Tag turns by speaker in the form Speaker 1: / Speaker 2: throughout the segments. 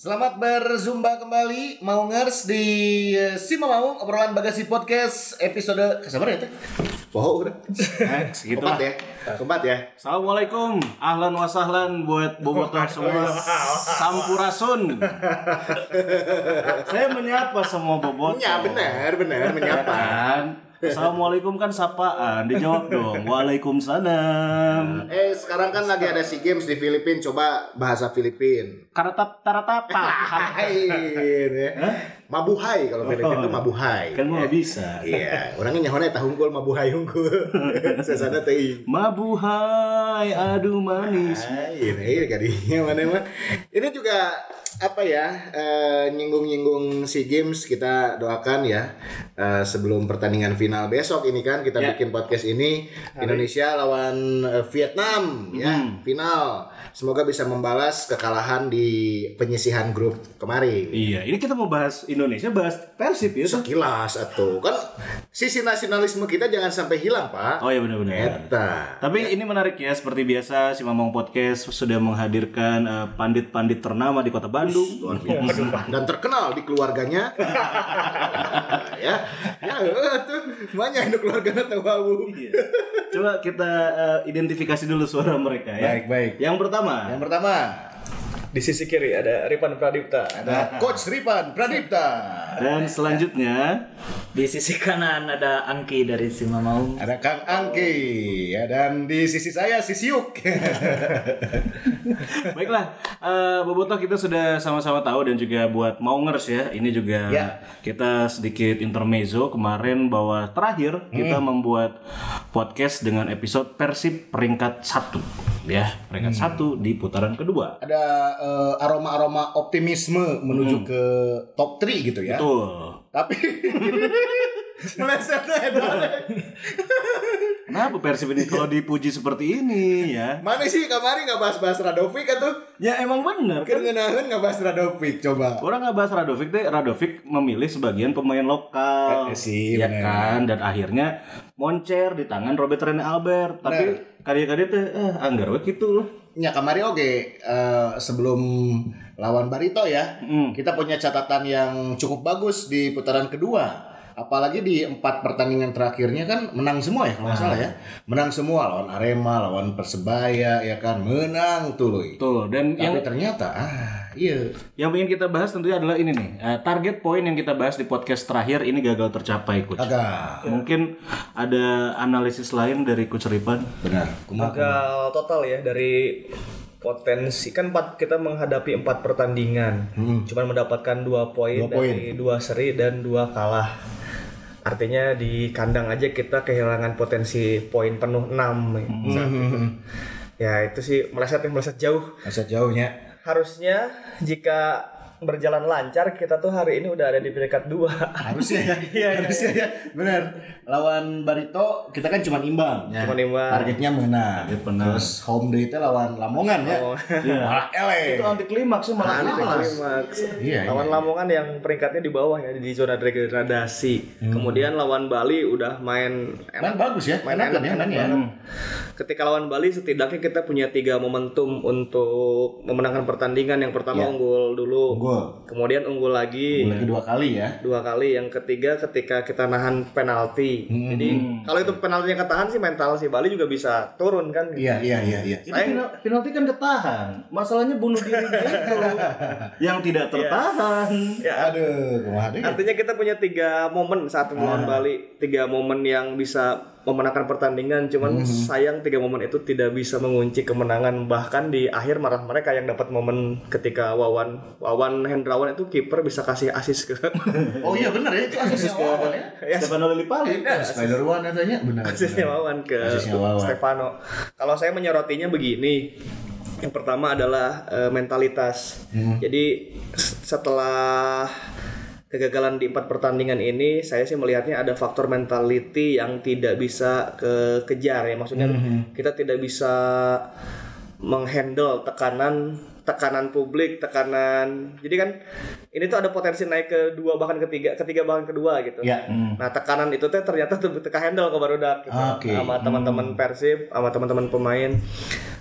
Speaker 1: Selamat berzumba kembali Maungers di eh, Sima Maung obrolan Bagasi Podcast episode kesabar ya teh? Poho udah.
Speaker 2: segitu
Speaker 1: Keempat
Speaker 2: lah.
Speaker 1: ya. Keempat ya.
Speaker 2: Assalamualaikum, ahlan wa sahlan buat bobotoh semua Sampurasun. Saya menyapa semua bobotoh.
Speaker 1: Ya benar, benar menyapa.
Speaker 2: Assalamualaikum kan sapaan, dijawab dong. Waalaikumsalam.
Speaker 1: Eh sekarang kan lagi ada SEA Games di Filipina, coba bahasa Filipin.
Speaker 2: Karatap taratapa.
Speaker 1: Hai, ya. Mabuhay kalau Filipin itu mabuhay.
Speaker 2: Kan mau bisa.
Speaker 1: Iya, orangnya nyahona eta hungkul mabuhay hungkul. Sesana teh.
Speaker 2: Mabuhay, aduh manis.
Speaker 1: Hai, ini kadinya mana mah. Ini juga apa ya eh, nyinggung-nyinggung SEA Games kita doakan ya eh, sebelum pertandingan final besok ini kan kita
Speaker 2: Ya.
Speaker 1: bikin podcast ini Indonesia lawan eh, Vietnam ya
Speaker 2: Hmm.
Speaker 1: final semoga bisa membalas kekalahan di penyisihan grup kemarin
Speaker 2: Iya, ini kita mau bahas Indonesia, bahas Persib ya.
Speaker 1: Sekilas atau kan sisi nasionalisme kita jangan sampai hilang pak
Speaker 2: Oh iya benar-benar.
Speaker 1: Eta.
Speaker 2: Tapi ini menarik ya, seperti biasa si Mamang Podcast sudah menghadirkan eh, pandit-pandit ternama di Kota Bandung.
Speaker 1: luar biasa dan terkenal di keluarganya ya ya tuh banyak itu keluarganya tahu
Speaker 2: Iya. Coba kita eh, identifikasi dulu suara mereka ya.
Speaker 1: baik baik
Speaker 2: Yang pertama,
Speaker 1: yang pertama
Speaker 3: Di sisi kiri ada Ripan Pradipta.
Speaker 1: ada Coach Ripan Pradipta
Speaker 2: dan selanjutnya
Speaker 4: Di sisi kanan ada Angki dari Sima Maung.
Speaker 1: ada Kang Angki ya dan di sisi saya si Siuk
Speaker 2: baiklah eh Bobotoh kita sudah sama-sama tahu dan juga buat Maungers ya. Ini juga
Speaker 1: Ya.
Speaker 2: kita sedikit intermezzo kemarin bahwa terakhir kita membuat podcast dengan episode Persib peringkat satu ya, peringkat satu di putaran kedua.
Speaker 1: ada eh, aroma-aroma optimisme menuju ke top 3 gitu ya
Speaker 2: Betul.
Speaker 1: tapi meleset
Speaker 2: Kenapa Persib ini kalau dipuji seperti ini ya?
Speaker 1: mana sih kemarin nggak bahas-bahas Radovic atau
Speaker 2: Ya emang benar
Speaker 1: kan
Speaker 2: kan.
Speaker 1: nggak bahas Radovic coba
Speaker 2: Orang nggak bahas Radovic deh, Radovic memilih sebagian pemain lokal,
Speaker 1: Eh, sih,
Speaker 2: ya
Speaker 1: benar.
Speaker 2: kan, dan akhirnya moncer di tangan Robert Rene Albert. Tapi karya-karya teh, eh, anggar gitu loh.
Speaker 1: Ya kemarin oke eh, sebelum lawan Barito ya
Speaker 2: Hmm.
Speaker 1: kita punya catatan yang cukup bagus di putaran kedua. Apalagi di empat pertandingan terakhirnya kan menang semua ya kalau nggak salah ya. Menang semua lawan Arema, lawan Persebaya ya kan menang tuh loh.
Speaker 2: Tuh, dan yang
Speaker 1: Tapi ternyata ah iya
Speaker 2: yang ingin kita bahas tentunya adalah ini nih, eh, target poin yang kita bahas di podcast terakhir ini gagal tercapai, coach.
Speaker 1: agak
Speaker 2: Mungkin ada analisis lain dari coach Ripan.
Speaker 1: benar. Kumaha,
Speaker 3: Gagal total ya dari potensi kan empat kita menghadapi empat pertandingan, cuman mendapatkan dua poin
Speaker 1: Dua poin.
Speaker 3: dari dua seri dan dua kalah. Artinya di kandang aja kita kehilangan potensi poin penuh 6 saat itu. Ya itu sih meleset meleset jauh.
Speaker 1: Masa jauhnya.
Speaker 3: Harusnya jika berjalan lancar kita tuh hari ini udah ada di peringkat dua.
Speaker 1: Harusnya ya. harusnya ya. Benar. Lawan Barito kita kan cuma imbang. Ya.
Speaker 3: Cuma imbang.
Speaker 1: Targetnya menang.
Speaker 2: Target menang.
Speaker 1: Terus home day itu lawan Lamongan ya.
Speaker 3: Oh.
Speaker 1: Malah ele.
Speaker 2: Itu anti klimaks sih malah.
Speaker 1: Anti
Speaker 2: kalah.
Speaker 3: Klimaks.
Speaker 1: Iya,
Speaker 3: lawan Lamongan yang peringkatnya di bawah ya di zona degradasi. Kemudian lawan Bali udah main
Speaker 1: Main bagus ya.
Speaker 3: main
Speaker 1: Enak
Speaker 3: enak,
Speaker 1: kan ya
Speaker 3: enak
Speaker 1: mainnya.
Speaker 3: banget. Ketika lawan Bali setidaknya kita punya tiga momentum untuk memenangkan pertandingan. Yang pertama
Speaker 1: Ya.
Speaker 3: unggul dulu,
Speaker 1: Unggul.
Speaker 3: Kemudian unggul lagi
Speaker 1: Lagi dua kali ya.
Speaker 3: dua kali. Yang ketiga ketika kita nahan penalti. Jadi kalau itu penaltinya ketahan sih mental si Bali juga bisa turun kan.
Speaker 1: Iya iya iya iya.
Speaker 2: Itu penal- penalti kan ketahan. Masalahnya bunuh diri itu yang tidak tertahan.
Speaker 3: Ya,
Speaker 1: Aduh, deh.
Speaker 3: Artinya kita punya tiga momen saat melawan Bali, tiga momen yang bisa memenangkan pertandingan. Cuman sayang tiga momen itu tidak bisa mengunci kemenangan. Bahkan di akhir marah mereka yang dapat momen ketika Wawan Wawan Hendrawan itu kiper bisa kasih asis ke
Speaker 1: Oh iya benar ya itu asisnya Wawan ya.
Speaker 3: ya,
Speaker 2: Stefano Lillipali.
Speaker 1: Iya, Spider One katanya benar.
Speaker 3: asisnya. Wawan ke
Speaker 1: Asisnya Wawan.
Speaker 3: Stefano. Kalau saya menyerotinya begini. Yang pertama adalah eh, mentalitas. Jadi s- setelah kegagalan di empat pertandingan ini, saya sih melihatnya ada faktor mentality yang tidak bisa ke kejar ya. Maksudnya kita tidak bisa menghandle tekanan tekanan publik, tekanan. Jadi kan ini tuh ada potensi naik ke dua bahkan ketiga, ketiga bahkan kedua gitu.
Speaker 1: Ya.
Speaker 3: Nah tekanan itu teh ternyata tuh teka handle ke barudak gitu.
Speaker 1: Oke.
Speaker 3: sama teman-teman Persib, sama teman-teman pemain.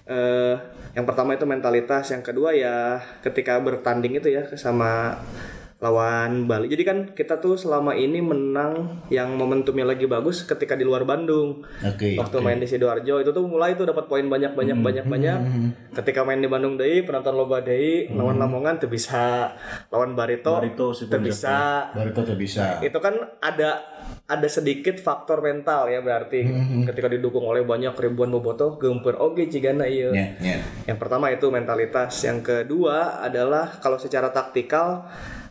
Speaker 3: eh, yang pertama itu mentalitas, yang kedua ya ketika bertanding itu ya sama lawan Bali. Jadi kan kita tuh selama ini menang yang momentumnya lagi bagus ketika di luar Bandung.
Speaker 1: Oke.
Speaker 3: Waktu main di sidoarjo itu tuh mulai tuh dapat poin banyak banyak banyak banyak. Ketika main di Bandung Dei penonton loba Dei lawan Lamongan tuh bisa lawan Barito,
Speaker 2: Barito
Speaker 3: tuh bisa.
Speaker 1: Baru itu tuh bisa.
Speaker 3: Itu kan ada ada sedikit faktor mental ya berarti ketika didukung oleh banyak ribuan bobotoh gemper oke cigana iya.
Speaker 1: Ya, ya.
Speaker 3: Yang pertama itu mentalitas, yang kedua adalah kalau secara taktikal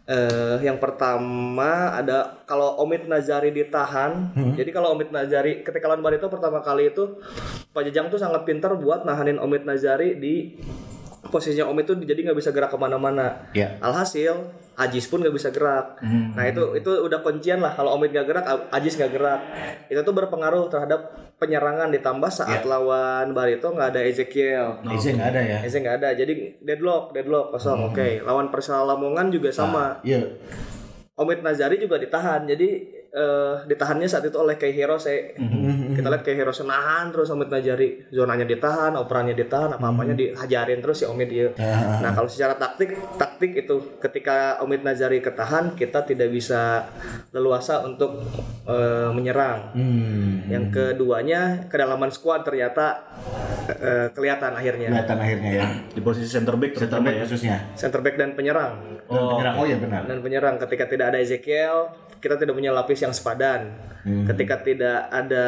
Speaker 3: eh, yang pertama ada kalau Omid Nazari ditahan. Jadi kalau Omid Nazari ketika lawan Barito pertama kali itu Pak Jajang tuh sangat pintar buat nahanin Omid Nazari di posisinya Omid tuh jadi nggak bisa gerak ke mana-mana.
Speaker 1: Ya.
Speaker 3: Alhasil Ajis pun nggak bisa gerak. Nah itu itu udah kuncian lah kalau Omid nggak gerak, Ajis nggak gerak. Itu tuh berpengaruh terhadap penyerangan ditambah saat lawan Barito nggak ada Ezekiel.
Speaker 1: Eze nggak ada ya.
Speaker 3: Eze nggak ada, jadi deadlock, deadlock kosong. Oke, lawan Persela Lamongan juga sama.
Speaker 1: Iya.
Speaker 3: Omid Nazari juga ditahan, jadi eh, ditahannya saat itu oleh Kei Hirose. Kita lihat Kei Hirose nahan terus Omid Nazari, zonanya ditahan, operannya ditahan, apa-apanya dihajarin terus si Omid dia. Nah kalau secara taktik, taktik itu ketika Omid Nazari ketahan, kita tidak bisa leluasa untuk eh, menyerang.
Speaker 1: Hmm.
Speaker 3: Yang keduanya kedalaman skuad ternyata eh, kelihatan akhirnya.
Speaker 1: Kelihatan akhirnya ya.
Speaker 2: Di posisi center back terutama ya.
Speaker 1: Khususnya.
Speaker 3: Center back dan penyerang.
Speaker 1: Dan penyerang. Oh ya benar.
Speaker 3: Dan penyerang ketika tidak ada Ezekiel, kita tidak punya lapis yang sepadan. Ketika tidak ada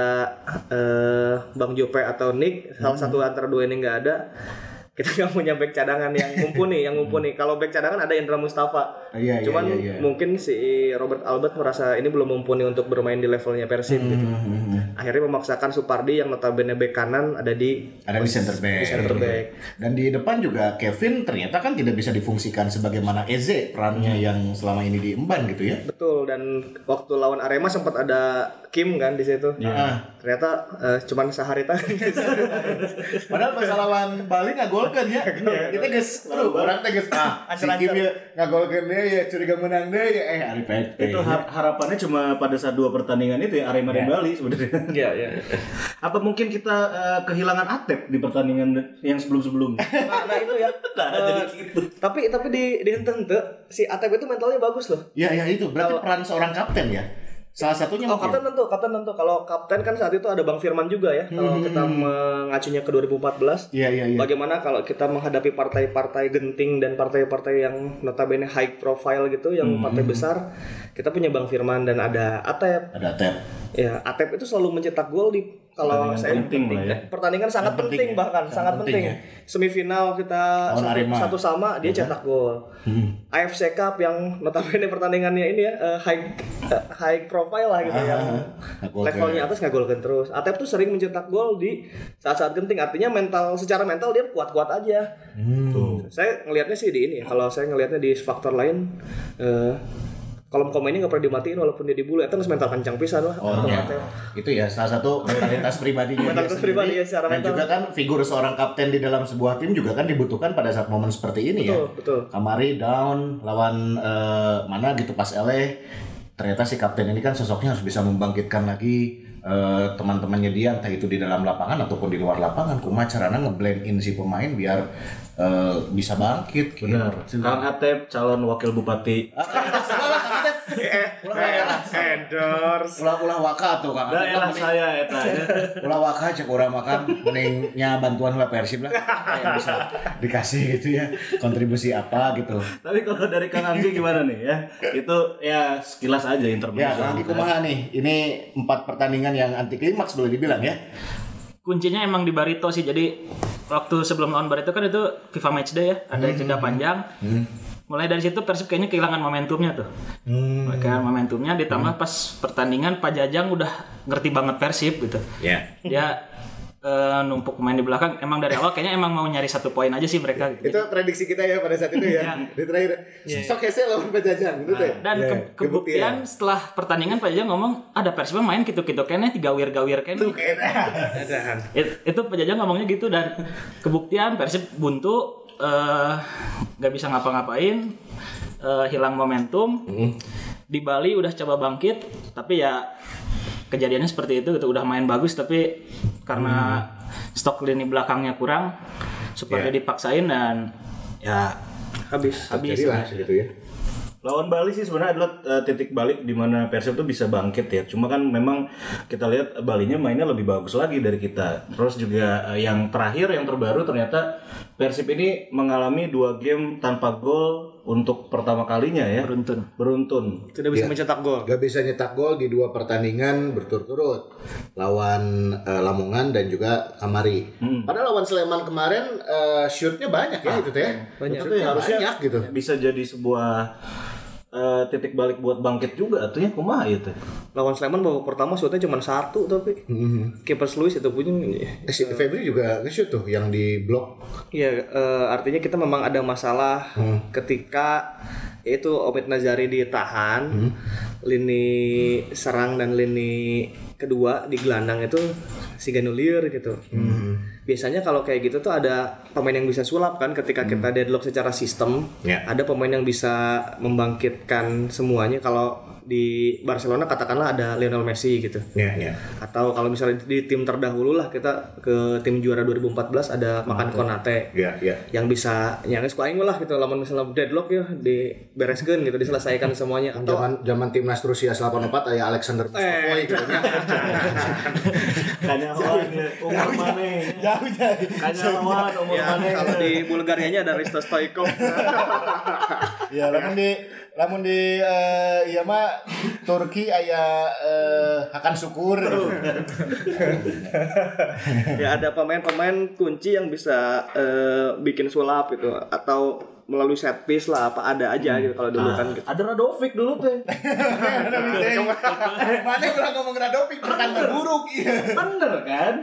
Speaker 3: eh, Bang Jope atau Nick, salah satu antara dua ini nggak ada, kita nggak punya back cadangan yang mumpuni, yang mumpuni. Kalau back cadangan ada Indra Mustafa.
Speaker 1: Iya, iya,
Speaker 3: Cuman
Speaker 1: iya, iya.
Speaker 3: mungkin si Robert Albert merasa ini belum mumpuni untuk bermain di levelnya Persib gitu.
Speaker 1: Hmm.
Speaker 3: Akhirnya memaksakan Supardi yang notabene back kanan ada di
Speaker 1: Ada di center back.
Speaker 3: di center back.
Speaker 1: Dan di depan juga Kevin ternyata kan tidak bisa difungsikan sebagaimana Eze perannya yang selama ini diemban gitu ya.
Speaker 3: Betul dan waktu lawan Arema sempat ada Kim kan di situ.
Speaker 1: Ya.
Speaker 3: Ternyata eh, cuman sehari tadi.
Speaker 1: Padahal pas lawan Bali ngagolkan ya. Kita guys, aduh orang teh geus ah si Kim ya ngagolkan dia ya curiga menang deh ya eh Ari Pete.
Speaker 2: Itu har- harapannya cuma pada saat dua pertandingan itu ya Arema dan Bali sebenarnya.
Speaker 3: Iya, iya.
Speaker 2: Apa mungkin kita eh, kehilangan Atep di pertandingan yang sebelum-sebelumnya?
Speaker 3: Nah, nah itu ya.
Speaker 2: Nah,
Speaker 3: Eh,
Speaker 2: jadi gitu.
Speaker 3: Tapi tapi di di Hentente, si Atep itu mentalnya bagus loh.
Speaker 1: Ya ya itu berarti peran seorang kapten ya. Salah satunya
Speaker 3: Oh
Speaker 1: mungkin.
Speaker 3: kapten tentu, kapten tentu. Kalau kapten kan saat itu ada Bang Firman juga ya. Kalau kita mengacunya ke 2014.
Speaker 1: Iya iya iya.
Speaker 3: Bagaimana kalau kita menghadapi partai-partai genting dan partai-partai yang notabene high profile gitu, yang partai besar, kita punya Bang Firman dan ada Atep.
Speaker 1: Ada tap.
Speaker 3: Ya, Atep itu selalu mencetak gol di kalau saya
Speaker 2: penting lah ya.
Speaker 3: pertandingan sangat penting,
Speaker 1: penting ya.
Speaker 3: bahkan
Speaker 1: Sangat
Speaker 3: sangat
Speaker 1: penting
Speaker 3: penting. Semifinal kita
Speaker 1: Lawan
Speaker 3: satu, satu sama dia cetak gol. AFC Cup yang notabene pertandingannya ini ya eh, high eh, high profile lah gitu ya.
Speaker 1: ngagolkan.
Speaker 3: Levelnya atas nggak golkan terus. Atep tuh sering mencetak gol di saat-saat genting. Artinya mental secara mental dia kuat-kuat aja.
Speaker 1: Hmm.
Speaker 3: Saya ngelihatnya sih di ini. ya. Kalau saya ngelihatnya di faktor lain eh kolom komennya nggak pernah dimatiin walaupun dia dibully. Itu mental kencang pisan lah.
Speaker 1: Oh ya. Itu ya salah satu mentalitas pribadinya. dia
Speaker 3: Mentalitas
Speaker 1: sendiri.
Speaker 3: pribadi ya, secara
Speaker 1: Dan
Speaker 3: mental.
Speaker 1: juga kan figur seorang kapten di dalam sebuah tim juga kan dibutuhkan pada saat momen seperti ini ya.
Speaker 3: Betul, betul.
Speaker 1: Kamari down lawan eh, mana gitu pas LA ternyata si kapten ini kan sosoknya harus bisa membangkitkan lagi eh, teman-temannya dia entah itu di dalam lapangan ataupun di luar lapangan kumaha caranya ngeblend in si pemain biar eh, bisa bangkit gitu.
Speaker 2: Kang Atep calon wakil bupati
Speaker 3: endorse
Speaker 1: ulah-ulah waka tuh Kang.
Speaker 2: daerah saya eta ya.
Speaker 1: ulah waka cek urang makan meningnya bantuan lah Persib lah yang bisa dikasih gitu ya kontribusi apa gitu
Speaker 2: Tapi kalau dari Kang Anggi gimana nih ya? Itu ya sekilas aja
Speaker 1: ya
Speaker 2: intermezzo.
Speaker 1: Kang kumaha nih ini empat pertandingan yang anti klimaks boleh dibilang ya
Speaker 4: Kuncinya emang di Barito sih. Jadi waktu sebelum lawan Barito kan itu FIFA Matchday ya, ada jeda panjang. Mulai dari situ Persib kayaknya kehilangan momentumnya tuh. Kehilangan momentumnya ditambah pas pertandingan Pak Jajang udah ngerti banget Persib gitu.
Speaker 1: ya
Speaker 4: Dia eh, numpuk pemain di belakang. Emang dari awal kayaknya emang mau nyari satu poin aja sih mereka. gitu.
Speaker 1: itu prediksi kita ya pada saat itu ya di terakhir sok hese lawan Pejajang gitu teh
Speaker 4: Dan ke- kebuktian setelah pertandingan Pak Jajang ngomong ada Persib main gitu-gitu kayaknya tiga wir-gawir kayaknya. It- itu penjajah ngomongnya gitu dan kebuktian Persib buntu eh, nggak bisa ngapa-ngapain eh, hilang momentum di Bali udah coba bangkit tapi ya kejadiannya seperti itu gitu udah main bagus tapi karena stok lini belakangnya kurang Supardi dipaksain dan ya
Speaker 3: Habis.
Speaker 4: habis
Speaker 1: Jadilah gitu ya.
Speaker 2: Lawan Bali sih sebenarnya adalah uh, titik balik di mana Persib tuh bisa bangkit ya. Cuma kan memang kita lihat Balinya mainnya lebih bagus lagi dari kita. Terus juga uh, yang terakhir yang terbaru ternyata Persib ini mengalami dua game tanpa gol untuk pertama kalinya ya.
Speaker 4: beruntun
Speaker 2: Beruntun.
Speaker 3: Tidak bisa mencetak gol.
Speaker 1: Gak bisa nyetak gol di dua pertandingan berturut-turut lawan eh, Lamongan dan juga Kamari. Padahal lawan Sleman kemarin eh, shootnya banyak ya itu teh.
Speaker 3: banyak.
Speaker 1: Shootnya
Speaker 2: Harusnya
Speaker 1: banyak gitu.
Speaker 2: Bisa jadi sebuah uh, titik balik buat bangkit juga artinya kumaha itu.
Speaker 3: Lawan Sleman babak pertama shootnya cuma satu tapi
Speaker 1: Mhm.
Speaker 3: kiper Luis itu punya
Speaker 1: Eh, si Febri juga nge-shoot tuh yang di blok.
Speaker 3: Iya, eh, artinya kita memang ada masalah ketika itu Omid Nazari ditahan, lini serang dan lini kedua di gelandang itu si Ganulir gitu. Biasanya kalau kayak gitu tuh ada pemain yang bisa sulap kan ketika kita deadlock secara sistem.
Speaker 1: Ya.
Speaker 3: Ada pemain yang bisa membangkitkan semuanya kalau di Barcelona katakanlah ada Lionel Messi gitu.
Speaker 1: Ya, ya.
Speaker 3: Atau kalau misalnya di tim terdahulu lah kita ke tim juara 2014 ada Makan Konate
Speaker 1: Ya, ya.
Speaker 3: yang bisa yang geus ku aing lah gitu lamun misalnya deadlock ya dibereskeun gitu diselesaikan semuanya atau
Speaker 1: Zaman zaman timnas Rusia 84 aya Alexander Mustafoy gitu nya.
Speaker 2: Kanya ya, umur mana?
Speaker 1: Jauh jadi.
Speaker 2: Kanya lawan umur
Speaker 3: ya
Speaker 2: mana?
Speaker 3: kalau di Bulgarianya ada Risto Stoikov
Speaker 1: Ya, lamun di lamun di eh, iya mah Turki aya eh, Hakan Syukur gitu.
Speaker 3: ya ada pemain-pemain kunci yang bisa eh, bikin sulap gitu atau melalui set piece lah apa ada aja gitu kalau dulu kan gitu.
Speaker 2: Ada Radovic dulu teh.
Speaker 1: Mana bilang ngomong Radovic pertanda buruk iya.
Speaker 2: Bener kan?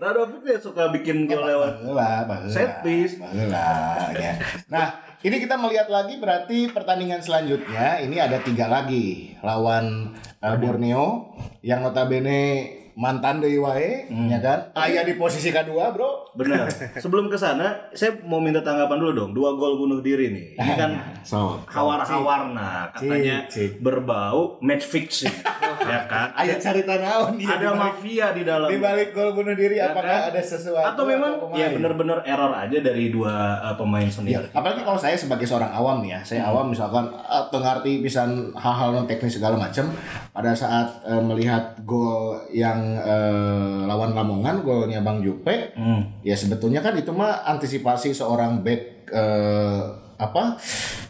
Speaker 2: Radovic ya suka bikin gol lewat
Speaker 1: baheula.
Speaker 2: Set piece.
Speaker 1: Baheula, ya. Nah, ini kita melihat lagi berarti pertandingan selanjutnya ini ada tiga lagi lawan eh, Borneo yang notabene mantan deui wae, ya kan? Aya di posisi kedua, Bro.
Speaker 2: Benar. Sebelum ke sana, saya mau minta tanggapan dulu dong. Dua gol bunuh diri nih. Ini kan
Speaker 1: So,
Speaker 2: hawar-hawarna katanya
Speaker 1: Cik, cik.
Speaker 2: berbau match fixing. ya kan?
Speaker 1: aya cerita naon dia
Speaker 2: Ada
Speaker 1: di balik-
Speaker 2: mafia di dalam.
Speaker 1: di balik gol bunuh diri
Speaker 2: Ya
Speaker 1: apakah
Speaker 2: kan?
Speaker 1: ada sesuatu
Speaker 2: Atau memang
Speaker 1: pemain?
Speaker 2: ya bener-bener error aja dari dua uh, pemain
Speaker 1: Ya,
Speaker 2: sendiri.
Speaker 1: apalagi kalau saya sebagai seorang awam nih ya, saya awam misalkan uh, tengarti pisan hal-hal non teknis segala macam pada saat eh, melihat gol yang eh, lawan Lamongan golnya Bang Jupe,
Speaker 2: Hmm.
Speaker 1: ya sebetulnya kan itu mah antisipasi seorang back eh, apa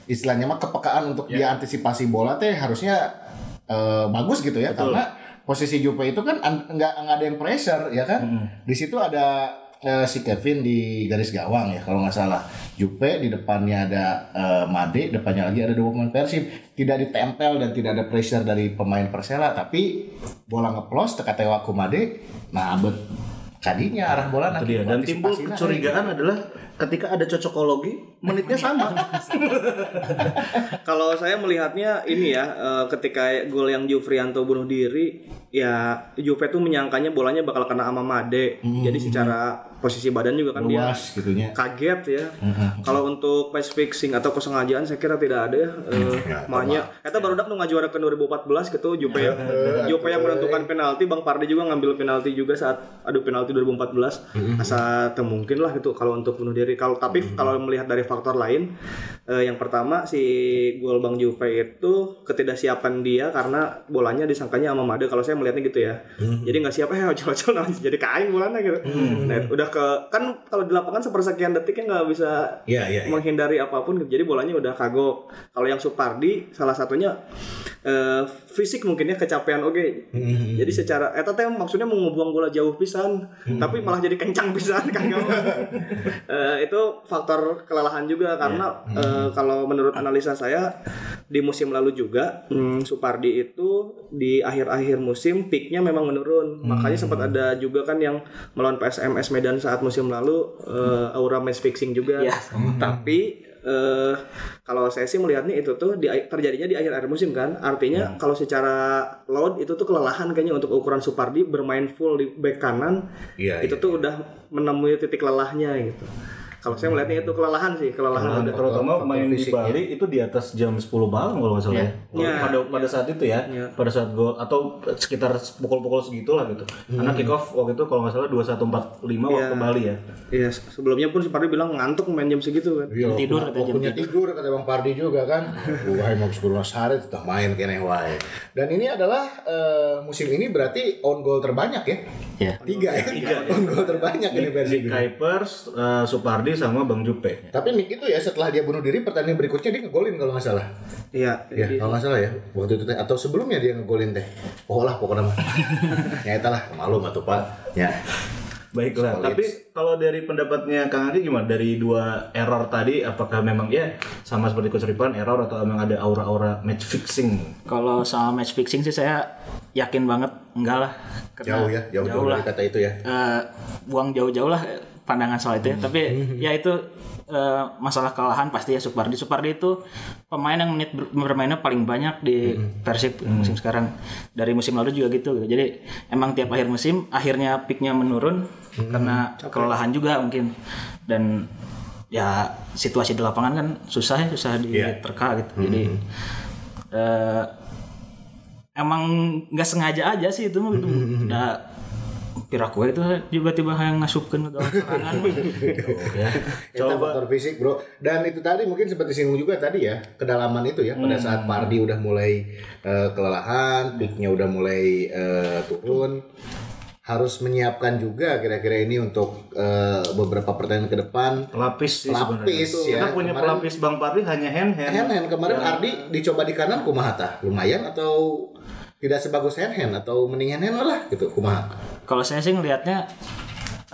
Speaker 1: istilahnya mah kepekaan untuk dia antisipasi bola teh harusnya eh, bagus gitu ya karena posisi Jupe itu kan an- nggak nggak ada yang pressure ya kan? Di situ ada eh, si Kevin di garis gawang ya kalau nggak salah Jupe di depannya ada eh, Made depannya lagi ada dua pemain Persib tidak ditempel dan tidak ada pressure dari pemain Persela tapi bola ngeplos teka tewa ku Made nah bet kadinya arah bola
Speaker 2: Itu dia. Dan timbul kecurigaan adalah ketika ada cocokologi, menitnya sama.
Speaker 3: Kalau saya melihatnya ini ya, eh, ketika gol yang Jufrianto bunuh diri, ya Juve tuh menyangkanya bolanya bakal kena sama Made. Jadi secara posisi badan juga kan dia
Speaker 1: luas gitunya
Speaker 3: kaget ya. Kalau untuk match fixing atau kesengajaan saya kira tidak ada ya. Eh, makanya eta baru dak nu ngajuarakeun 2014 gitu Juve ya. Juve yang menentukan penalti, Bang Pardi juga ngambil penalti juga saat adu penalti 2014. Asa teu mungkin lah gitu kalau untuk bunuh diri. Kalau tapi kalau melihat dari faktor lain eh, yang pertama si gol Bang Juve itu ketidaksiapan dia karena bolanya disangkanya sama Made kalau saya melihatnya gitu ya. Jadi nggak siap eh ojol-ojol nah, jadi kain bolanya gitu. Nah, udah ke kan kalau di lapangan sepersekian detiknya nggak bisa
Speaker 1: Iya, iya, iya.
Speaker 3: menghindari apa pun jadi bolanya udah kagok. Kalau yang Supardi salah satunya eh, fisik mungkin ya kecapean oke. Jadi secara eta teh maksudnya mau ngebuang bola jauh pisan tapi malah jadi kencang pisan kan Eh, itu faktor kelelahan juga karena eh, kalau menurut analisa saya di musim lalu juga hmm, Supardi itu di akhir-akhir musim peaknya memang menurun. Makanya sempat ada juga kan yang melawan PSMS Medan saat musim lalu eh, aura match fixing juga.
Speaker 4: Iya.
Speaker 3: tapi eh kalau saya sih melihatnya itu tuh di, terjadinya di akhir akhir musim kan. Artinya kalau secara load itu tuh kelelahan kayaknya untuk ukuran Supardi bermain full di back kanan.
Speaker 1: Iya,
Speaker 3: itu tuh udah menemui titik lelahnya gitu Kalau saya melihatnya itu kelelahan sih, kelelahan.
Speaker 2: Nah, terutama main di Bali itu di atas jam 10 malam kalau nggak salah ya.
Speaker 3: Iya.
Speaker 2: Pada pada saat itu ya, pada saat gol atau sekitar pukul-pukul segitulah gitu. Karena kick off waktu itu kalau nggak salah 2145 waktu Bali ya.
Speaker 3: Iya, sebelumnya pun si Pardi bilang ngantuk main jam segitu kan.
Speaker 1: Iya,
Speaker 4: Tidur
Speaker 1: waktu-
Speaker 4: katanya jam
Speaker 1: waktunya tidur kata Bang Pardi juga kan. Wah, mau sekolah sehari tetap main kene wae. Dan ini adalah eh, musim ini berarti on goal terbanyak ya.
Speaker 4: Ya.
Speaker 1: Tiga ya. On goal terbanyak ini versi
Speaker 2: Di Kuipers, eh, Supardi sama Bang Jupe.
Speaker 1: Tapi Nick itu ya setelah dia bunuh diri pertandingan berikutnya dia ngegolin kalau nggak salah.
Speaker 3: Iya,
Speaker 1: Ya, kalau nggak salah ya. Waktu itu teh atau sebelumnya dia ngegolin teh. Oh lah pokoknya mah. ya itulah malu mah tuh Pak. Ya.
Speaker 2: Baiklah,
Speaker 1: Solid.
Speaker 2: tapi kalau dari pendapatnya Kang Adi gimana? Dari dua error tadi, apakah memang ya sama seperti Coach Ripan error atau memang ada aura-aura match fixing?
Speaker 4: Kalau sama match fixing sih saya yakin banget enggak lah. Karena
Speaker 1: Jauh ya, jauh, jauh,
Speaker 4: lah.
Speaker 1: dari kata itu ya.
Speaker 4: Eh, buang jauh-jauh lah pandangan soal itu ya. Tapi ya itu eh, masalah kelelahan pasti ya Supardi. Supardi itu pemain yang menit ber- bermainnya paling banyak di Persib musim sekarang. Dari musim lalu juga gitu. gitu. Jadi emang tiap akhir musim akhirnya peaknya menurun karena kelelahan juga mungkin. Dan ya situasi di lapangan kan susah ya, susah diterka gitu. Jadi eh, emang nggak sengaja aja sih itu mah gitu. Udah kira kue itu tiba-tiba yang ngasupkan ke gawang serangan
Speaker 2: ya.
Speaker 1: Itu faktor fisik bro. Dan itu tadi mungkin seperti singgung juga tadi ya kedalaman itu ya pada saat Pardi udah mulai eh, kelelahan peaknya udah mulai eh, turun. Harus menyiapkan juga kira-kira ini untuk eh, beberapa pertandingan ke depan.
Speaker 2: Pelapis sih
Speaker 1: Pelapis,
Speaker 2: sebenarnya.
Speaker 1: ya.
Speaker 2: Kita punya
Speaker 1: Kemarin-
Speaker 2: pelapis Bang Pardi hanya hand hand.
Speaker 1: hand hand kemarin Ardi dicoba di kanan kumaha tah? Lumayan atau tidak sebagus hand atau mending hand hand lah gitu kumaha.
Speaker 4: Kalau saya sih ngelihatnya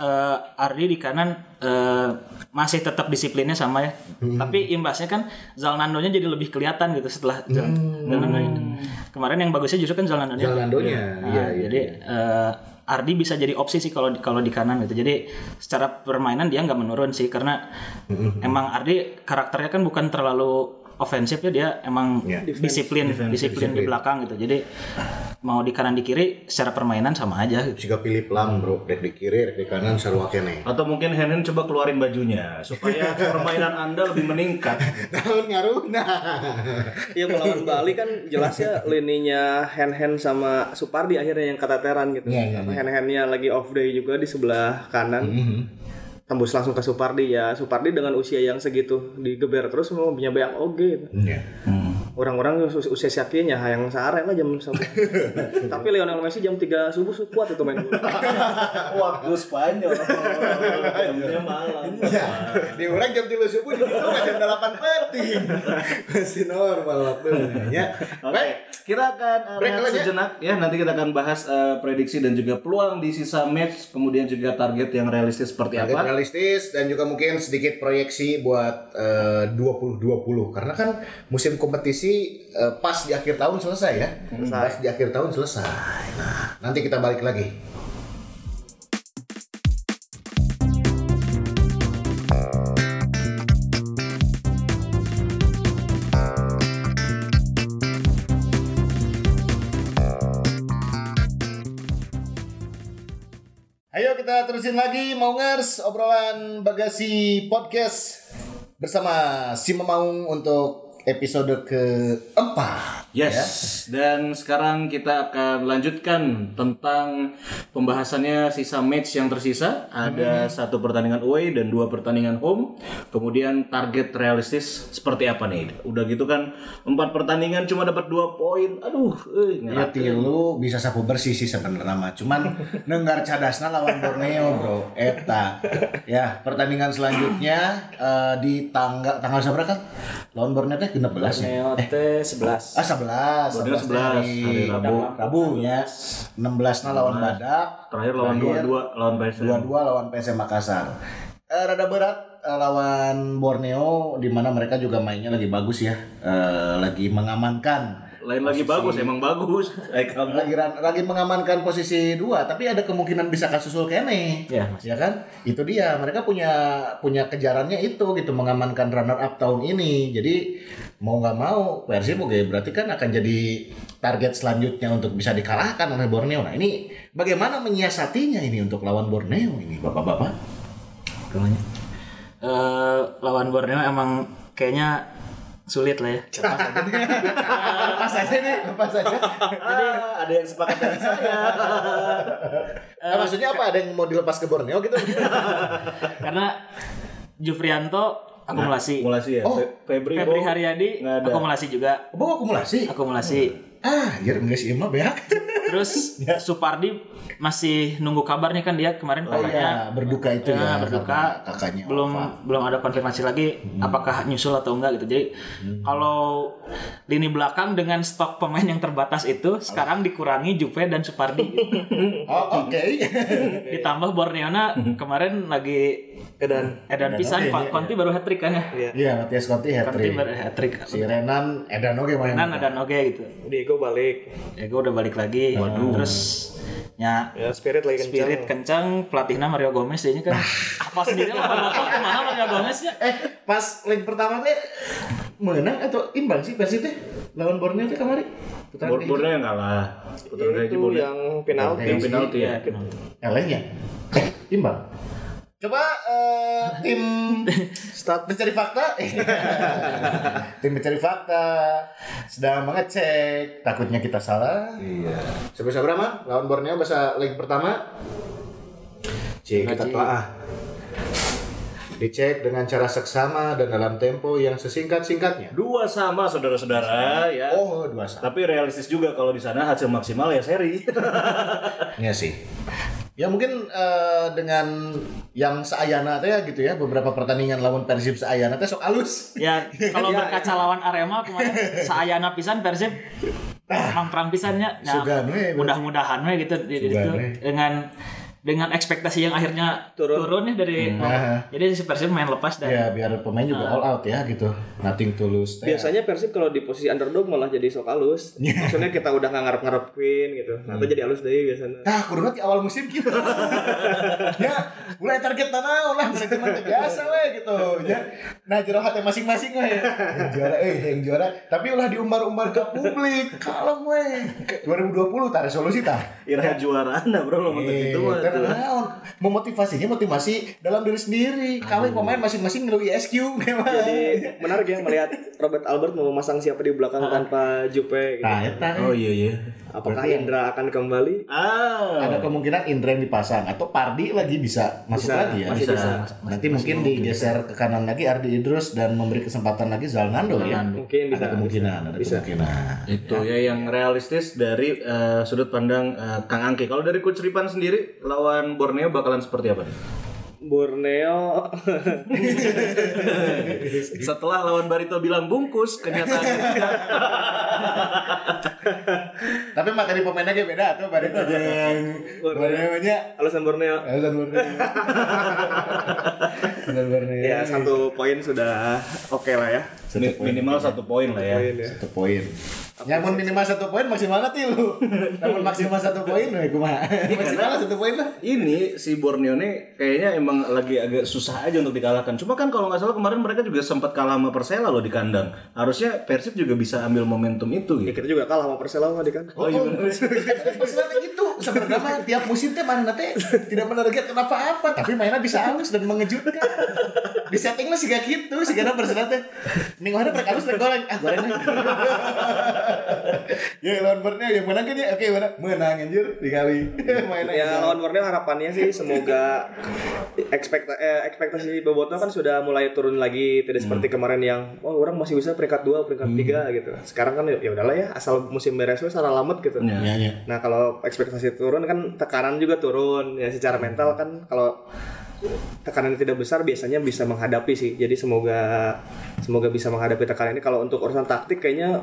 Speaker 4: eh, Ardi di kanan eh, masih tetap disiplinnya sama ya. Tapi imbasnya kan Zalnando-nya jadi lebih kelihatan gitu setelah Zalnando kemarin yang bagusnya justru kan Zalnando-nya.
Speaker 1: Zalnando-nya,
Speaker 4: Nah,
Speaker 1: iya, iya,
Speaker 4: jadi eh, Ardi bisa jadi opsi sih kalau kalau di kanan gitu. Jadi secara permainan dia nggak menurun sih karena emang Ardi karakternya kan bukan terlalu ofensif ya dia emang
Speaker 1: Iya.
Speaker 4: disiplin disiplin di belakang gitu. Jadi mau di kanan di kiri secara permainan sama aja gitu.
Speaker 1: jika pilih pelam bro dek di kiri dek di kanan sarua kene
Speaker 2: Atau mungkin hand hand coba keluarin bajunya supaya permainan Anda lebih meningkat.
Speaker 1: tahun ngaruh nah
Speaker 3: Iya melawan Bali kan jelas ya lininya hand hand sama Supardi akhirnya yang keteteran gitu.
Speaker 1: Iya,
Speaker 3: Karena hand handnya lagi off day juga di sebelah kanan. Tembus langsung ke Supardi ya. Supardi dengan usia yang segitu digeber terus mau punya banyak oge. Gitu.
Speaker 1: Iya.
Speaker 3: Orang-orang us- usia sakinya yang sehari lah jam satu. Tapi Lionel Messi jam 3 subuh su- kuat itu main bola.
Speaker 2: Waktu Spanyol. Jamnya malam.
Speaker 1: Ya, di orang jam 3 subuh di rumah jam 8 pagi. Masih normal waktunya.
Speaker 2: Oke,
Speaker 1: Baik,
Speaker 2: kita akan uh,
Speaker 1: Break
Speaker 2: sejenak ya. Nanti kita akan bahas uh, prediksi dan juga peluang di sisa match, kemudian juga target yang realistis seperti
Speaker 1: target
Speaker 2: apa.
Speaker 1: realistis dan juga mungkin sedikit proyeksi buat eh, 2020 karena kan musim kompetisi eh, pas di akhir tahun selesai ya. Pas di akhir tahun selesai. Nah, nanti kita balik lagi. Ayo kita terusin lagi Maungers obrolan bagasi podcast bersama si Memaung untuk episode keempat.
Speaker 2: Yes, dan sekarang kita akan lanjutkan tentang pembahasannya sisa match yang tersisa. Ada satu pertandingan away dan dua pertandingan home. Kemudian target realistis seperti apa nih? Udah gitu kan empat pertandingan cuma dapat dua poin. Aduh, eh,
Speaker 1: Ya tilu bisa sapu bersih sih sebenarnya mah. Cuman nenggar cadasna lawan Borneo, Bro. Eta. Ya, pertandingan selanjutnya eh, di tanggal tanggal berapa kan? Lawan Borneo teh 16 ya.
Speaker 4: Neo T 11.
Speaker 1: Ah 11,
Speaker 2: Borneo 11, hari Rabu.
Speaker 1: Rabu ya. 16 na lawan Badak.
Speaker 2: Terakhir lawan dua dua lawan PSM.
Speaker 1: Dua-dua lawan PSM Makassar. Eh, rada berat eh, lawan Borneo di mana mereka juga mainnya lagi bagus ya. Eh, lagi mengamankan
Speaker 2: Lain lagi bagus, emang bagus. Kamu.
Speaker 1: lagi lagi mengamankan posisi dua tapi ada kemungkinan bisa kasusul kene
Speaker 4: Ya,
Speaker 1: ya kan? Itu dia mereka punya punya kejarannya itu gitu mengamankan runner up tahun ini. Jadi mau nggak mau Persib oke berarti kan akan jadi target selanjutnya untuk bisa dikalahkan oleh Borneo. Nah ini bagaimana menyiasatinya ini untuk lawan Borneo ini bapak-bapak?
Speaker 4: Eh, lawan Borneo emang kayaknya sulit lah ya.
Speaker 1: lepas aja nih, lepas aja.
Speaker 2: Ah, ada yang sepakat dengan saya.
Speaker 1: Eh, maksudnya apa? Ada yang mau dilepas ke Borneo gitu?
Speaker 4: Karena Jufrianto akumulasi.
Speaker 2: Akumulasi ya.
Speaker 1: Oh,
Speaker 2: Fe- Febri,
Speaker 4: Febri
Speaker 2: Bo,
Speaker 4: Haryadi akumulasi juga.
Speaker 1: Bawa akumulasi.
Speaker 4: Akumulasi.
Speaker 1: Ah, ya enggak sih mah beak.
Speaker 4: Terus Supardi masih nunggu kabar nih kan dia kemarin
Speaker 1: Oh
Speaker 4: katanya
Speaker 1: iya, berduka itu
Speaker 4: Ya,
Speaker 1: ya.
Speaker 4: berduka.
Speaker 1: kakaknya
Speaker 4: belum
Speaker 1: wafat.
Speaker 4: belum ada konfirmasi lagi apakah nyusul atau enggak gitu. Jadi kalau lini belakang dengan stok pemain yang terbatas itu sekarang dikurangi Juve dan Supardi.
Speaker 1: Oh, oke.
Speaker 4: Ditambah Borneona kemarin lagi
Speaker 3: Edan.
Speaker 4: edan pisan
Speaker 1: oke,
Speaker 4: Pak
Speaker 1: iya,
Speaker 4: Conti baru hat trick kan ya.
Speaker 3: Iya.
Speaker 1: Iya, Matias Conti hat
Speaker 4: Conti baru
Speaker 1: trick.
Speaker 4: hat trick.
Speaker 1: Si Renan Edan oke main.
Speaker 4: Nan ada Noge gitu.
Speaker 3: Diego balik.
Speaker 4: Ya gue udah balik lagi. Terus ya
Speaker 3: Ya spirit lagi kencang.
Speaker 4: Spirit kencang pelatihnya Mario Gomez dia kan apa sendiri lah ke mana Mario Gomez ya
Speaker 1: Eh, pas leg pertama teh menang atau imbang sih Persib teh lawan Borneo teh kemarin? Putaran
Speaker 2: Bor- Borneo yang kalah. Putaran
Speaker 3: Itu
Speaker 2: Borneo.
Speaker 3: yang penalti.
Speaker 2: Yang penalti ya.
Speaker 1: Elehnya. Eh, imbang. Coba eh, tim
Speaker 3: Start
Speaker 1: mencari fakta. Tim mencari fakta. Sedang mengecek. Takutnya kita salah. Iya. Sebesar berapa lawan Borneo bahasa leg pertama. Cek kita telah dicek dengan cara seksama dan dalam tempo yang sesingkat-singkatnya.
Speaker 2: Dua sama saudara-saudara ya.
Speaker 1: oh dua sama.
Speaker 2: Tapi realistis juga kalau di sana hasil maksimal ya seri.
Speaker 1: Iya sih. Ya mungkin eh, dengan yang seayana teh ya gitu ya beberapa pertandingan lawan Persib seayana teh sok alus.
Speaker 4: ya kalau berkaca lawan Arema kemarin saayana pisan Persib emang perang pisannya nah,
Speaker 1: Sugan we,
Speaker 4: mudah-mudahan we gitu di- di-
Speaker 1: Sugan
Speaker 4: itu.
Speaker 1: we.
Speaker 4: dengan dengan ekspektasi yang akhirnya turun, ya dari
Speaker 1: Nah.
Speaker 4: jadi si Persib main lepas dan
Speaker 1: Ya biar pemain juga all out ya gitu. Nothing tulus. teh.
Speaker 3: Biasanya Persib kalau di posisi underdog malah jadi sok halus. Maksudnya kita udah nggak ngarep-ngarepin gitu. Nah, itu jadi halus deh biasanya.
Speaker 1: Nah, kurang di awal musim gitu. ya, mulai target tanah lah, manajemen biasa we gitu. Ya. Nah, jero hati masing-masing we. Yang juara eh yang juara, tapi ulah diumbar-umbar ke publik. Kalem we. 2020 tar resolusi tah.
Speaker 2: Ira juara anda bro lo
Speaker 1: Eh,
Speaker 2: itu tuh.
Speaker 1: naon? memotivasinya motivasi dalam diri sendiri. Kami pemain masing-masing ngeluh ISQ
Speaker 3: Jadi menarik ya melihat Robert Albert mau memasang siapa di belakang tanpa Jupe gitu.
Speaker 1: Nah, eta.
Speaker 2: Oh iya iya.
Speaker 3: Apakah Indra akan kembali?
Speaker 2: Ah.
Speaker 1: ada kemungkinan Indra yang dipasang atau Pardi lagi bisa masuk
Speaker 3: Bisa,
Speaker 1: lagi ya.
Speaker 3: masih bisa.
Speaker 1: Nanti mungkin digeser ke kanan lagi Ardi Idrus dan memberi kesempatan lagi Zalnando ya.
Speaker 3: Mungkin bisa.
Speaker 1: Ada kemungkinan, ada
Speaker 3: Bisa.
Speaker 1: kemungkinan.
Speaker 2: Itu ya yang realistis dari eh, sudut pandang eh, Kang Angki. Kalau dari Coach Ripan sendiri lawan Borneo bakalan seperti apa nih?
Speaker 3: Borneo
Speaker 2: Setelah lawan Barito bilang bungkus, kenyataannya
Speaker 1: Tapi materi pemainnya kayak beda tuh pada itu yang namanya
Speaker 3: alasan Borneo.
Speaker 1: Alasan Borneo. Alasan Borneo.
Speaker 3: Ya satu poin sudah oke lah ya.
Speaker 2: Mi- minimal satu poin lah ya.
Speaker 3: Poin ya.
Speaker 1: Satu poin. Nyamun minimal satu poin maksimal nanti lu. Namun maksimal satu poin, we kumaha. Maksimal satu poin lah.
Speaker 2: Ini si Borneo nih kayaknya emang lagi agak susah aja untuk dikalahkan. Cuma kan kalau nggak salah kemarin mereka juga sempat kalah sama Persela loh di kandang. Harusnya Persib juga bisa ambil momentum itu
Speaker 3: Ya,
Speaker 2: gitu.
Speaker 3: kita juga kalah sama Persela tadi kan.
Speaker 1: Oh iya benar. Maksudnya gitu. Sebenarnya mah tiap musim teh mana teh tidak menargetkan apa-apa, tapi mainnya bisa halus dan mengejutkan. Di setting lah sih gak gitu, sih karena Barcelona teh. Minggu hari mereka halus dan goreng, ah goreng. ya lawan Borneo yang menang kan ya, oke menang, menang anjir dikali. Mainnya
Speaker 3: Ya lawan Borneo harapannya sih semoga ekspekta eh, ekspektasi Boboto kan sudah mulai turun lagi tidak seperti kemarin yang oh orang masih bisa peringkat dua peringkat tiga gitu. Sekarang kan ya udahlah ya asal musim beres we salah alamat gitu.
Speaker 2: Ya.
Speaker 1: Ya, ya.
Speaker 3: Nah kalau ekspektasi turun kan tekanan juga turun ya secara mental kan kalau tekanan tidak besar biasanya bisa menghadapi sih. Jadi semoga semoga bisa menghadapi tekanan ini. Kalau untuk urusan taktik kayaknya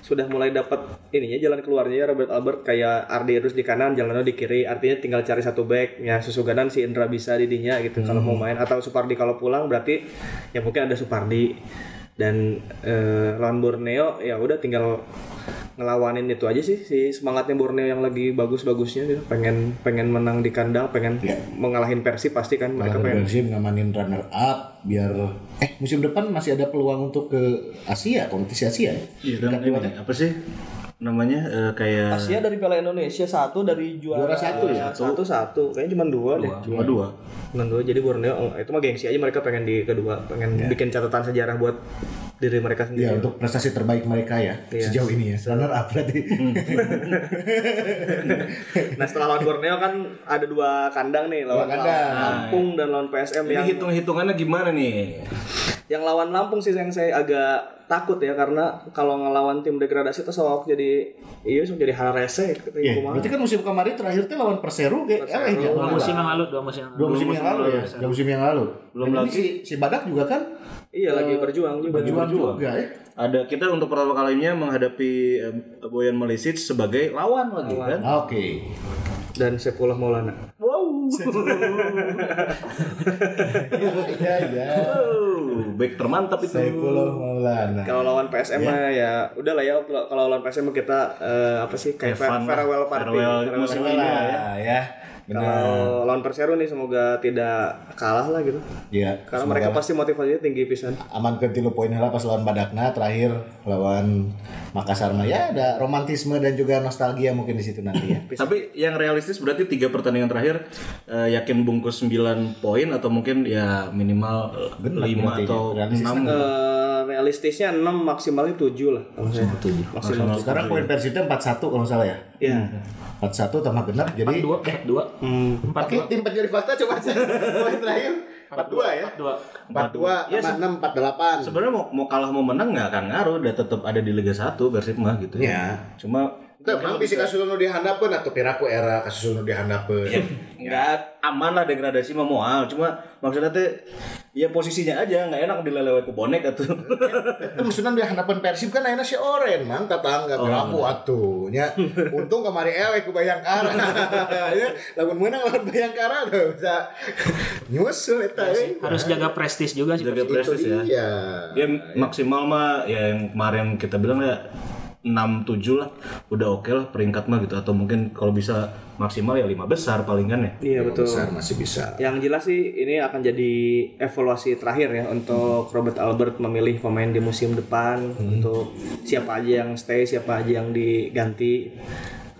Speaker 3: sudah mulai dapat ininya jalan keluarnya ya Robert Albert. Kayak Ardi Idrus di kanan Jalano di kiri. Artinya tinggal cari satu back. Ya susuganan si Indra bisa didinya gitu kalau mau main. Atau Supardi kalau pulang berarti ya mungkin ada Supardi dan eh, lawan Borneo ya udah tinggal ngelawanin itu aja sih si semangatnya Borneo yang lagi bagus-bagusnya gitu pengen pengen menang di kandang pengen mengalahin Persib pasti kan mereka pengen
Speaker 1: Persib ngamanin runner up biar eh musim depan masih ada peluang untuk ke Asia, kompetisi Asia. ya?
Speaker 2: Iya ini apa sih? Namanya eh, kayak
Speaker 3: Asia dari Piala Indonesia satu dari juara,
Speaker 1: Juara satu ya?
Speaker 3: satu satu kayaknya cuma dua, deh
Speaker 2: cuma dua.
Speaker 3: cuma dua jadi Borneo oh, itu mah gengsi aja mereka pengen di kedua pengen bikin catatan sejarah buat diri mereka sendiri
Speaker 1: Ya untuk prestasi terbaik mereka ya
Speaker 3: Iya.
Speaker 1: sejauh ini ya. Runner up berarti.
Speaker 3: nah setelah lawan Borneo kan ada dua kandang nih lawan
Speaker 1: Dua kandang.
Speaker 3: Lampung dan lawan PSM
Speaker 2: Ini
Speaker 3: yang
Speaker 2: hitung-hitungannya gimana nih?
Speaker 3: Yang lawan Lampung sih yang saya agak takut ya karena kalau ngelawan tim degradasi itu sok jadi iya sok jadi hal rese gitu
Speaker 1: Iya,
Speaker 3: kumaha.
Speaker 1: berarti kan musim kemarin terakhir teh lawan Perseru ge.
Speaker 3: Perseru.
Speaker 1: Eh,
Speaker 4: Dua musim yang lalu, dua musim yang
Speaker 1: Dua
Speaker 4: lalu.
Speaker 1: musim yang lalu ya. Dua musim yang lalu.
Speaker 2: Belum lagi.
Speaker 1: si, si Badak juga kan
Speaker 3: iya lagi berjuang juga
Speaker 1: berjuang juga ya.
Speaker 2: Ada kita untuk pertama kalinya menghadapi eh, Boyan Malisic sebagai lawan lagi kan?
Speaker 1: Oke.
Speaker 3: dan Sepullah Maulana
Speaker 2: Wow.
Speaker 1: Iya, iya.
Speaker 2: Oh, back termantap itu.
Speaker 1: Saifullah Maulana.
Speaker 3: kalau lawan PSM mah ya udah lah ya kalau lawan PSM kita eh, apa sih kayak
Speaker 2: lah.
Speaker 3: farewell party
Speaker 2: Farewell
Speaker 3: Farewell
Speaker 2: musim ini.
Speaker 1: Lah, ya. Benar.
Speaker 3: kalau lawan Perseru nih semoga tidak kalah lah gitu
Speaker 1: Iya.
Speaker 3: karena mereka pasti motivasinya tinggi pisan
Speaker 1: aman ke tilu poin heula pas lawan Badakna terakhir lawan Makassar mah ya ada romantisme dan juga nostalgia mungkin di situ nanti ya.
Speaker 2: Tapi yang realistis berarti tiga pertandingan terakhir eh, yakin bungkus 9 poin atau mungkin ya minimal eh,
Speaker 1: Benar
Speaker 2: lima
Speaker 1: berarti
Speaker 2: atau
Speaker 1: ya. Realistis
Speaker 2: enam.
Speaker 3: Eh, realistisnya 6 maksimalnya 7 lah kalau saya. Maksimal.
Speaker 1: Sekarang poin Persita 4-1 kalau nggak salah ya.
Speaker 3: Iya.
Speaker 1: 4-1 tambah genap jadi
Speaker 4: Dua, eh, dua,
Speaker 3: Hmm.
Speaker 4: empat,
Speaker 1: Oke, tim pencari fakta coba aja. Poin terakhir 42 ya.
Speaker 4: dua.
Speaker 1: 42 tambah 6 48.
Speaker 2: Sebenarnya mau, mau kalah mau menang nggak akan ngaruh, udah tetap ada di Liga 1 Persib mah gitu.
Speaker 1: Iya.
Speaker 2: Cuma
Speaker 1: Itu emang bisa kasus nu dihandapeun atau piraku era kasus nu dihandapeun.
Speaker 2: nggak aman lah degradasi mah moal. Cuma maksudnya teh ya posisinya aja nggak enak dilelewet ku bonek atuh.
Speaker 1: Itu maksudnya dihandapeun Persib kan ayeuna si Oren mang tetangga piraku atuh nya. Untung kemari elek ku Bayangkara. ya, lamun menang lawan Bayangkara tuh bisa nyusul eta euy.
Speaker 4: Harus jaga prestis juga sih.
Speaker 2: Jaga prestis ya.
Speaker 1: dia.
Speaker 2: Ya maksimal mah ya yang kemarin kita bilang ya 6 7 lah udah oke lah peringkat mah gitu atau mungkin kalau bisa maksimal ya 5 besar paling kan ya.
Speaker 3: Iya betul.
Speaker 1: Besar masih bisa.
Speaker 3: Yang jelas sih ini akan jadi evaluasi terakhir ya untuk Robert Albert memilih pemain di musim depan untuk siapa aja yang stay, siapa aja yang diganti.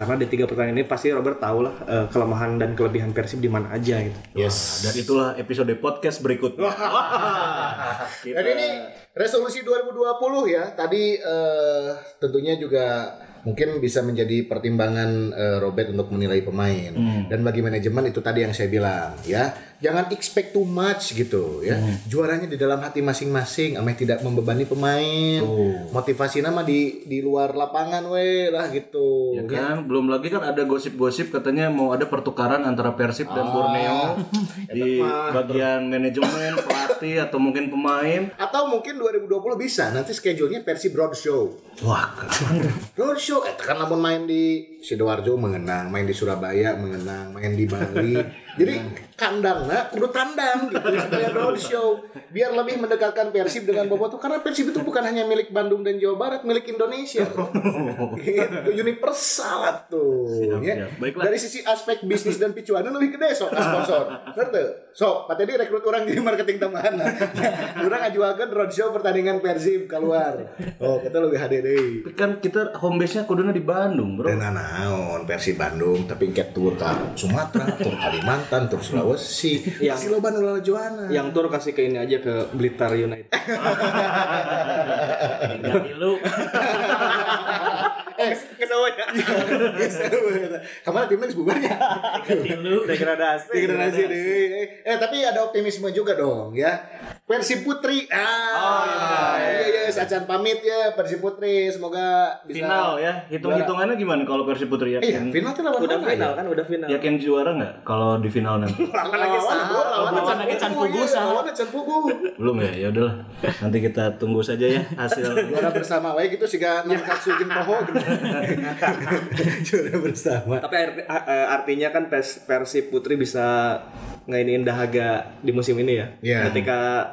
Speaker 3: Karena di tiga pertandingan ini pasti Robert tahu lah eh, kelemahan dan kelebihan Persib di mana aja gitu.
Speaker 1: Yes.
Speaker 2: Dan itulah episode podcast berikutnya. Kita-
Speaker 1: Dan ini resolusi 2020 ya. Tadi eh, tentunya juga mungkin bisa menjadi pertimbangan eh, Robert untuk menilai pemain. Dan bagi manajemen itu tadi yang saya bilang ya. Jangan expect too much gitu ya. Juaranya di dalam hati masing-masing, ameh tidak membebani pemain. Motivasi nama di di luar lapangan we lah gitu.
Speaker 2: Ya kan, belum lagi kan ada gosip-gosip katanya mau ada pertukaran antara Persib dan Borneo di bagian manajemen, pelatih atau mungkin pemain.
Speaker 1: Atau mungkin 2020 bisa nanti schedule-nya Persib Roadshow.
Speaker 2: Wah,
Speaker 1: Roadshow, eh kan namun main di Sidoarjo mengenang, main di Surabaya mengenang, main di Bali. Jadi kandangnya kudu tandang gitu supaya roadshow biar lebih mendekatkan Persib dengan Bobotoh karena Persib itu bukan hanya milik Bandung dan Jawa Barat, milik Indonesia. gitu, universal tuh. ya.
Speaker 2: siap. Baiklah.
Speaker 1: Dari sisi aspek bisnis dan picuannya lebih gede sok sponsor. Ngerti? Sok, Pak Teddy rekrut orang jadi marketing tambahan. orang ngajuakeun roadshow pertandingan Persib keluar. Oh, kita lebih deui.
Speaker 2: Tapi kan kita home base-nya kuduna di Bandung, Bro.
Speaker 1: Dan naon versi Bandung tapi kayak tur ke Sumatera, tur Kalimantan, tur Sulawesi.
Speaker 3: Yang-
Speaker 1: Yang loba nu juana.
Speaker 3: Yang tur kasih ke ini aja ke Blitar United.
Speaker 4: Lu.
Speaker 1: eh,
Speaker 3: Kesemuanya.
Speaker 1: Ke mana timnya bubarnya?
Speaker 3: Degradasi.
Speaker 1: Degradasi deh. Eh tapi ada optimisme juga dong ya. Persib Putri. Ah. iya iya Sacan pamit ya Persib Putri semoga bisa
Speaker 2: Final ya. Hitung-hitungannya gimana kalau Persib Putri
Speaker 1: Iya,
Speaker 2: yakin?
Speaker 1: final tuh lawan
Speaker 3: Udah
Speaker 1: mana
Speaker 3: final
Speaker 1: ya?
Speaker 3: kan, udah final.
Speaker 2: Yakin juara nggak kalau di final nanti?
Speaker 3: Lawan lagi sama.
Speaker 1: lawan,
Speaker 4: lagi Can Pugu,
Speaker 1: iya,
Speaker 4: sama.
Speaker 1: lawan Can Pugu.
Speaker 2: Belum ya? Ya udahlah. Nanti kita tunggu saja ya hasil.
Speaker 1: Juara bersama wae gitu sih gak Nankatsu jeung Toho. Juara bersama.
Speaker 3: Tapi eh, artinya kan Pers Persib Putri bisa ngainin dahaga di musim ini ya.
Speaker 1: Iya.
Speaker 3: Ketika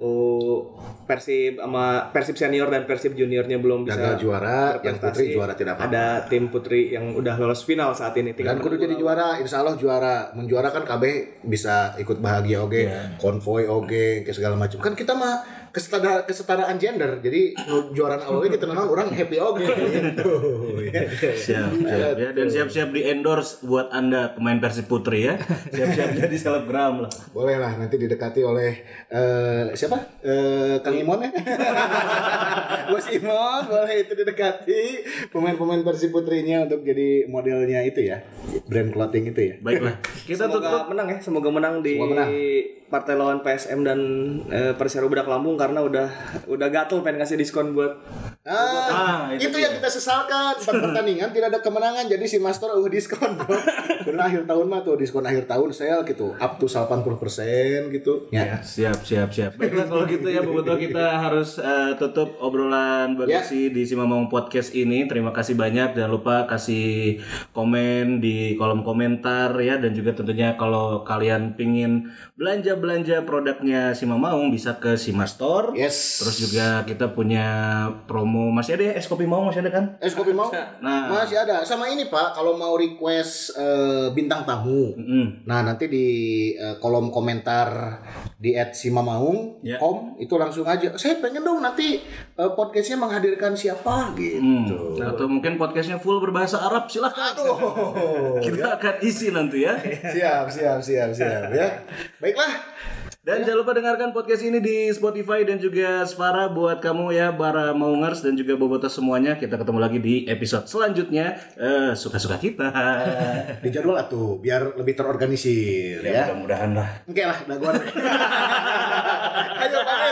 Speaker 3: uh, Persib sama Persib senior dan Persib juniornya belum bisa
Speaker 1: Gagal juara, yang putri juara tidak apa-apa.
Speaker 3: Ada tim putri yang udah lolos final saat ini.
Speaker 1: Dan kudu jadi juara, insya Allah juara. Menjuara kan KB bisa ikut bahagia oke, konvoy oke, ke segala macam. Kan kita mah kesetara, kesetaraan gender. Jadi nu juaran awalnya kita nonton orang happy oke gitu.
Speaker 2: Siap, siap ya dan siap-siap di endorse buat anda pemain Persib Putri ya. Siap-siap jadi selebgram lah.
Speaker 1: Boleh lah nanti didekati oleh eh, siapa? Eh, Kang Imon ya. Bos Imon boleh itu didekati pemain-pemain Persib Putrinya untuk jadi modelnya itu ya. Brand clothing itu ya.
Speaker 2: Baiklah, kita tutup
Speaker 3: Semoga menang ya, semoga menang di
Speaker 1: Semoga menang.
Speaker 3: Partai lawan PSM dan eh, Persero Bedak Lampung karena udah udah gatel pengen kasih diskon buat
Speaker 1: Ah,
Speaker 2: Ah, itu
Speaker 1: itu, yang kita sesalkan. Empat pertandingan tidak ada kemenangan jadi si Master uh diskon, Bro. Karena akhir tahun mah tuh diskon akhir tahun sale gitu, up to 80% gitu. Ya.
Speaker 2: Siap, siap, siap. Baiklah kalau gitu ya, Boboto kita harus eh, tutup obrolan
Speaker 1: Ya.
Speaker 2: bagasi di Simamong Podcast ini. Terima kasih banyak. Jangan lupa kasih komen di kolom komentar ya dan juga tentunya kalau kalian pingin belanja-belanja produknya Simamaung bisa ke Sima Store.
Speaker 1: Yes.
Speaker 2: Terus juga kita punya promo masih ada ya es kopi mau masih ada kan?
Speaker 1: Es kopi mau?
Speaker 2: Nah.
Speaker 1: Masih ada. Sama ini Pak, kalau mau request eh, bintang tamu.
Speaker 2: Mm.
Speaker 1: Nah, nanti di eh, kolom komentar di @simamaung
Speaker 2: Ya.
Speaker 1: kom itu langsung aja. Saya pengen dong nanti eh, podcastnya menghadirkan siapa gitu.
Speaker 2: Hmm. Atau mungkin podcastnya full berbahasa Arab silahkan. Kita akan isi nanti ya.
Speaker 1: siap, siap, siap, siap ya. Baiklah.
Speaker 2: Dan jangan lupa dengarkan podcast ini di Spotify dan juga Spara buat kamu ya para maungers dan juga bobotos semuanya. Kita ketemu lagi di episode selanjutnya. Eh, suka-suka kita.
Speaker 1: Di jadwal atuh biar lebih terorganisir ya.
Speaker 2: Mudah-mudahan lah.
Speaker 1: Oke lah, daguan. Ayo pamit.